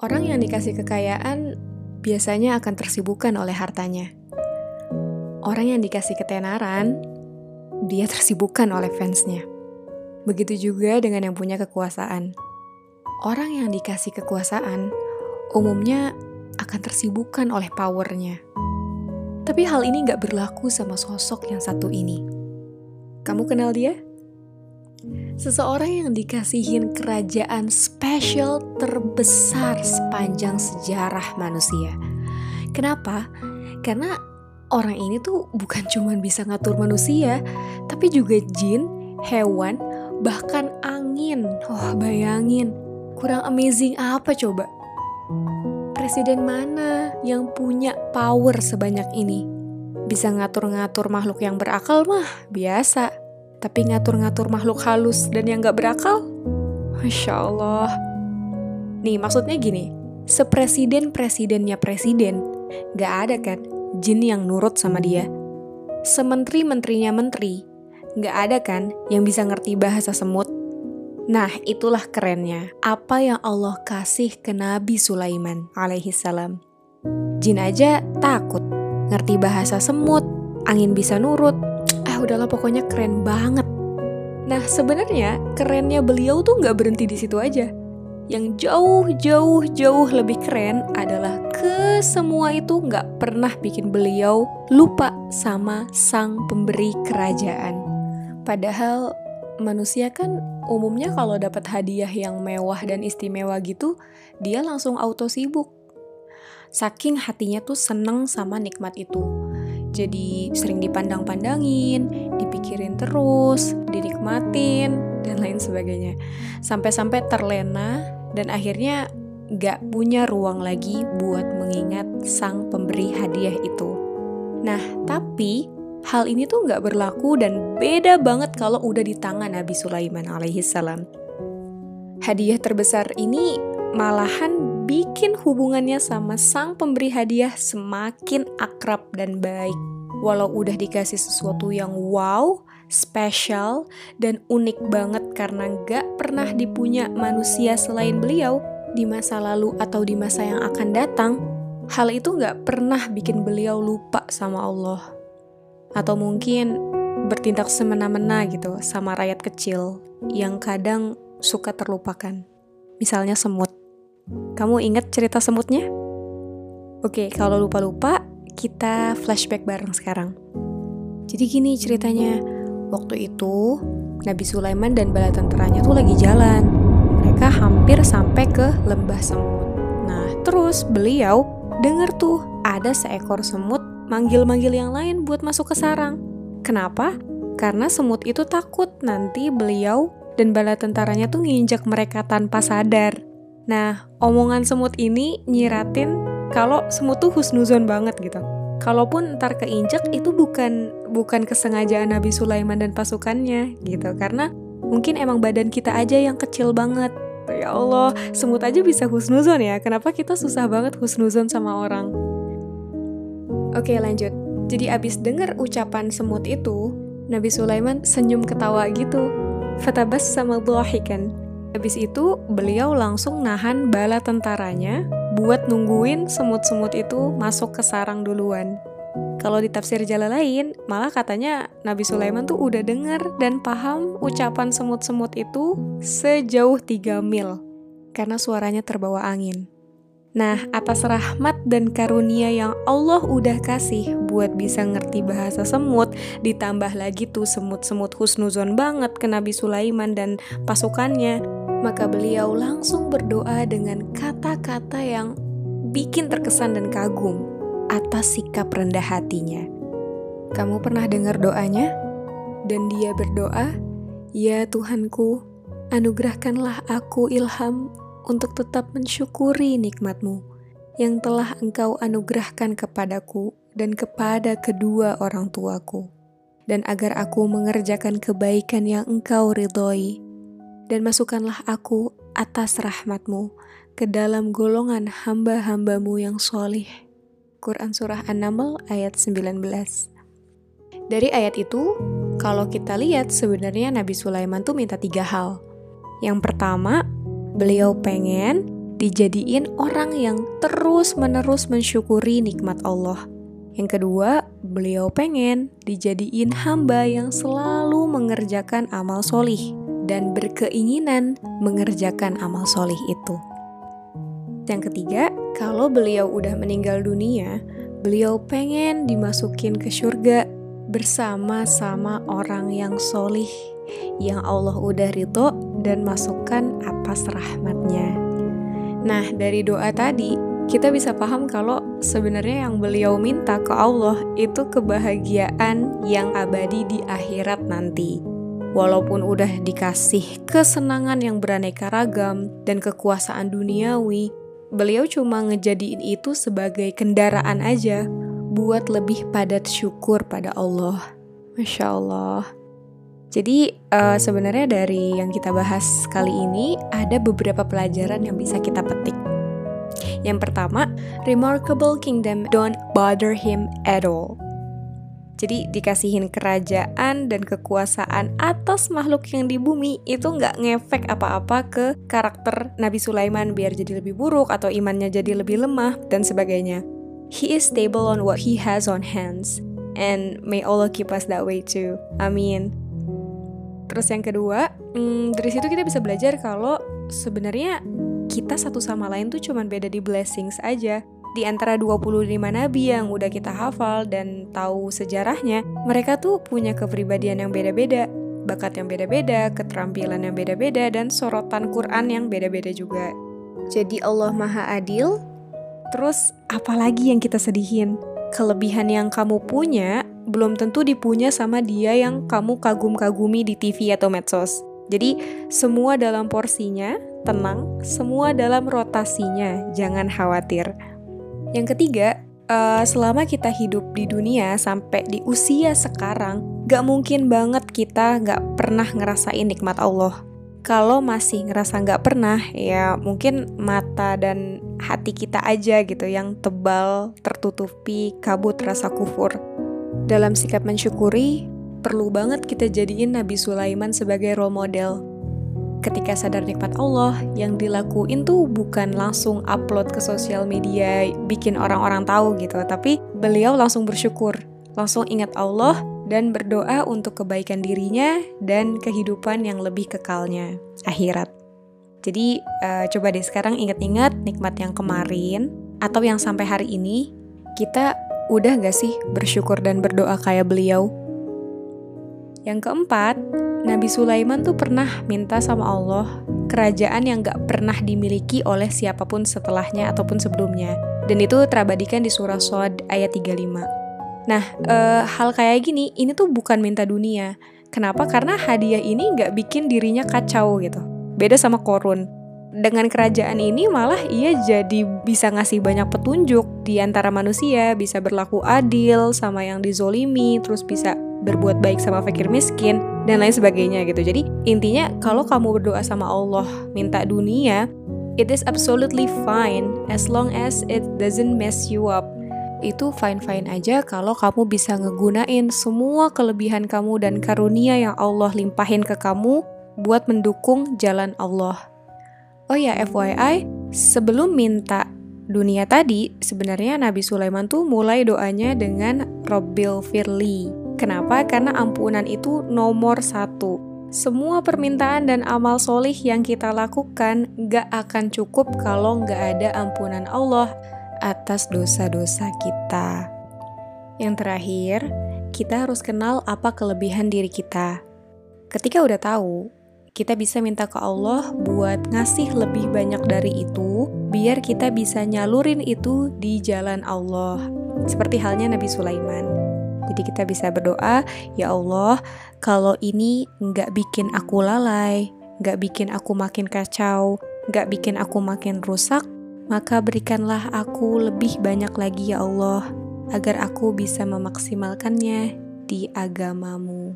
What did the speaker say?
Orang yang dikasih kekayaan biasanya akan tersibukkan oleh hartanya. Orang yang dikasih ketenaran, dia tersibukkan oleh fansnya. Begitu juga dengan yang punya kekuasaan. Orang yang dikasih kekuasaan umumnya akan tersibukkan oleh powernya. Tapi hal ini gak berlaku sama sosok yang satu ini. Kamu kenal dia? Seseorang yang dikasihin kerajaan spesial terbesar sepanjang sejarah manusia. Kenapa? Karena orang ini tuh bukan cuma bisa ngatur manusia, tapi juga jin, hewan, bahkan angin. Oh, bayangin. Kurang amazing apa coba? Presiden mana yang punya power sebanyak ini? Bisa ngatur-ngatur makhluk yang berakal mah biasa tapi ngatur-ngatur makhluk halus dan yang gak berakal? Masya Allah. Nih maksudnya gini, sepresiden-presidennya presiden, gak ada kan jin yang nurut sama dia. Sementri-menterinya menteri, gak ada kan yang bisa ngerti bahasa semut. Nah, itulah kerennya. Apa yang Allah kasih ke Nabi Sulaiman alaihi salam. Jin aja takut, ngerti bahasa semut, angin bisa nurut, udahlah pokoknya keren banget. Nah sebenarnya kerennya beliau tuh nggak berhenti di situ aja. Yang jauh jauh jauh lebih keren adalah ke semua itu nggak pernah bikin beliau lupa sama sang pemberi kerajaan. Padahal manusia kan umumnya kalau dapat hadiah yang mewah dan istimewa gitu, dia langsung auto sibuk. Saking hatinya tuh seneng sama nikmat itu jadi sering dipandang-pandangin, dipikirin terus, dinikmatin, dan lain sebagainya. Sampai-sampai terlena dan akhirnya gak punya ruang lagi buat mengingat sang pemberi hadiah itu. Nah, tapi hal ini tuh gak berlaku dan beda banget kalau udah di tangan Nabi Sulaiman alaihi salam. Hadiah terbesar ini malahan bikin hubungannya sama sang pemberi hadiah semakin akrab dan baik. Walau udah dikasih sesuatu yang wow, spesial, dan unik banget karena gak pernah dipunya manusia selain beliau di masa lalu atau di masa yang akan datang, hal itu gak pernah bikin beliau lupa sama Allah. Atau mungkin bertindak semena-mena gitu sama rakyat kecil yang kadang suka terlupakan. Misalnya semut. Kamu ingat cerita semutnya? Oke, kalau lupa-lupa, kita flashback bareng sekarang. Jadi gini ceritanya, waktu itu Nabi Sulaiman dan bala tenteranya tuh lagi jalan. Mereka hampir sampai ke lembah semut. Nah, terus beliau denger tuh ada seekor semut manggil-manggil yang lain buat masuk ke sarang. Kenapa? Karena semut itu takut nanti beliau dan bala tentaranya tuh nginjak mereka tanpa sadar. Nah, omongan semut ini nyiratin kalau semut tuh husnuzon banget gitu. Kalaupun ntar keinjak itu bukan bukan kesengajaan Nabi Sulaiman dan pasukannya gitu karena mungkin emang badan kita aja yang kecil banget. Ya Allah, semut aja bisa husnuzon ya. Kenapa kita susah banget husnuzon sama orang? Oke, lanjut. Jadi abis denger ucapan semut itu, Nabi Sulaiman senyum ketawa gitu. Fatabas sama kan Habis itu, beliau langsung nahan bala tentaranya buat nungguin semut-semut itu masuk ke sarang duluan. Kalau di tafsir lain, malah katanya Nabi Sulaiman tuh udah denger dan paham ucapan semut-semut itu sejauh 3 mil karena suaranya terbawa angin. Nah, atas rahmat dan karunia yang Allah udah kasih buat bisa ngerti bahasa semut, ditambah lagi tuh semut-semut husnuzon banget ke Nabi Sulaiman dan pasukannya, maka beliau langsung berdoa dengan kata-kata yang bikin terkesan dan kagum atas sikap rendah hatinya. Kamu pernah dengar doanya? Dan dia berdoa, Ya Tuhanku, anugerahkanlah aku ilham untuk tetap mensyukuri nikmatmu yang telah engkau anugerahkan kepadaku dan kepada kedua orang tuaku, dan agar aku mengerjakan kebaikan yang engkau ridhoi, dan masukkanlah aku atas rahmatmu ke dalam golongan hamba-hambamu yang solih. Quran Surah An-Naml ayat 19 Dari ayat itu, kalau kita lihat sebenarnya Nabi Sulaiman tuh minta tiga hal. Yang pertama, Beliau pengen dijadiin orang yang terus-menerus mensyukuri nikmat Allah. Yang kedua, beliau pengen dijadiin hamba yang selalu mengerjakan amal solih dan berkeinginan mengerjakan amal solih itu. Yang ketiga, kalau beliau udah meninggal dunia, beliau pengen dimasukin ke surga bersama-sama orang yang solih yang Allah udah ridho dan masukkan atas rahmatnya. Nah, dari doa tadi, kita bisa paham kalau sebenarnya yang beliau minta ke Allah itu kebahagiaan yang abadi di akhirat nanti. Walaupun udah dikasih kesenangan yang beraneka ragam dan kekuasaan duniawi, beliau cuma ngejadiin itu sebagai kendaraan aja buat lebih padat syukur pada Allah. Masya Allah. Jadi uh, sebenarnya dari yang kita bahas kali ini ada beberapa pelajaran yang bisa kita petik. Yang pertama, remarkable kingdom don't bother him at all. Jadi dikasihin kerajaan dan kekuasaan atas makhluk yang di bumi itu nggak ngefek apa-apa ke karakter Nabi Sulaiman biar jadi lebih buruk atau imannya jadi lebih lemah dan sebagainya. He is stable on what he has on hands. And may Allah keep us that way too. Amin. Terus yang kedua, hmm, dari situ kita bisa belajar kalau sebenarnya kita satu sama lain tuh cuman beda di blessings aja. Di antara 25 nabi yang udah kita hafal dan tahu sejarahnya, mereka tuh punya kepribadian yang beda-beda, bakat yang beda-beda, keterampilan yang beda-beda, dan sorotan Quran yang beda-beda juga. Jadi Allah Maha Adil, terus apalagi yang kita sedihin? Kelebihan yang kamu punya belum tentu dipunya sama dia yang kamu kagum-kagumi di TV atau medsos. Jadi, semua dalam porsinya, tenang, semua dalam rotasinya, jangan khawatir. Yang ketiga, uh, selama kita hidup di dunia sampai di usia sekarang, gak mungkin banget kita gak pernah ngerasain nikmat Allah. Kalau masih ngerasa gak pernah, ya mungkin mata dan hati kita aja gitu yang tebal, tertutupi, kabut rasa kufur. Dalam sikap mensyukuri, perlu banget kita jadiin Nabi Sulaiman sebagai role model. Ketika sadar nikmat Allah, yang dilakuin tuh bukan langsung upload ke sosial media, bikin orang-orang tahu gitu, tapi beliau langsung bersyukur, langsung ingat Allah, dan berdoa untuk kebaikan dirinya dan kehidupan yang lebih kekalnya, akhirat. Jadi, uh, coba deh sekarang ingat-ingat nikmat yang kemarin atau yang sampai hari ini, kita Udah gak sih bersyukur dan berdoa kayak beliau? Yang keempat, Nabi Sulaiman tuh pernah minta sama Allah kerajaan yang gak pernah dimiliki oleh siapa pun setelahnya ataupun sebelumnya. Dan itu terabadikan di surah Sod ayat 35. Nah, e, hal kayak gini, ini tuh bukan minta dunia. Kenapa? Karena hadiah ini gak bikin dirinya kacau gitu. Beda sama korun dengan kerajaan ini malah ia jadi bisa ngasih banyak petunjuk di antara manusia, bisa berlaku adil sama yang dizolimi, terus bisa berbuat baik sama fakir miskin dan lain sebagainya gitu. Jadi intinya kalau kamu berdoa sama Allah minta dunia, it is absolutely fine as long as it doesn't mess you up. Itu fine-fine aja kalau kamu bisa ngegunain semua kelebihan kamu dan karunia yang Allah limpahin ke kamu buat mendukung jalan Allah. Oh ya, FYI, sebelum minta dunia tadi, sebenarnya Nabi Sulaiman tuh mulai doanya dengan Robbil Firli. Kenapa? Karena ampunan itu nomor satu. Semua permintaan dan amal solih yang kita lakukan gak akan cukup kalau gak ada ampunan Allah atas dosa-dosa kita. Yang terakhir, kita harus kenal apa kelebihan diri kita. Ketika udah tahu kita bisa minta ke Allah buat ngasih lebih banyak dari itu, biar kita bisa nyalurin itu di jalan Allah. Seperti halnya Nabi Sulaiman. Jadi kita bisa berdoa, ya Allah, kalau ini nggak bikin aku lalai, nggak bikin aku makin kacau, nggak bikin aku makin rusak, maka berikanlah aku lebih banyak lagi ya Allah, agar aku bisa memaksimalkannya di agamamu.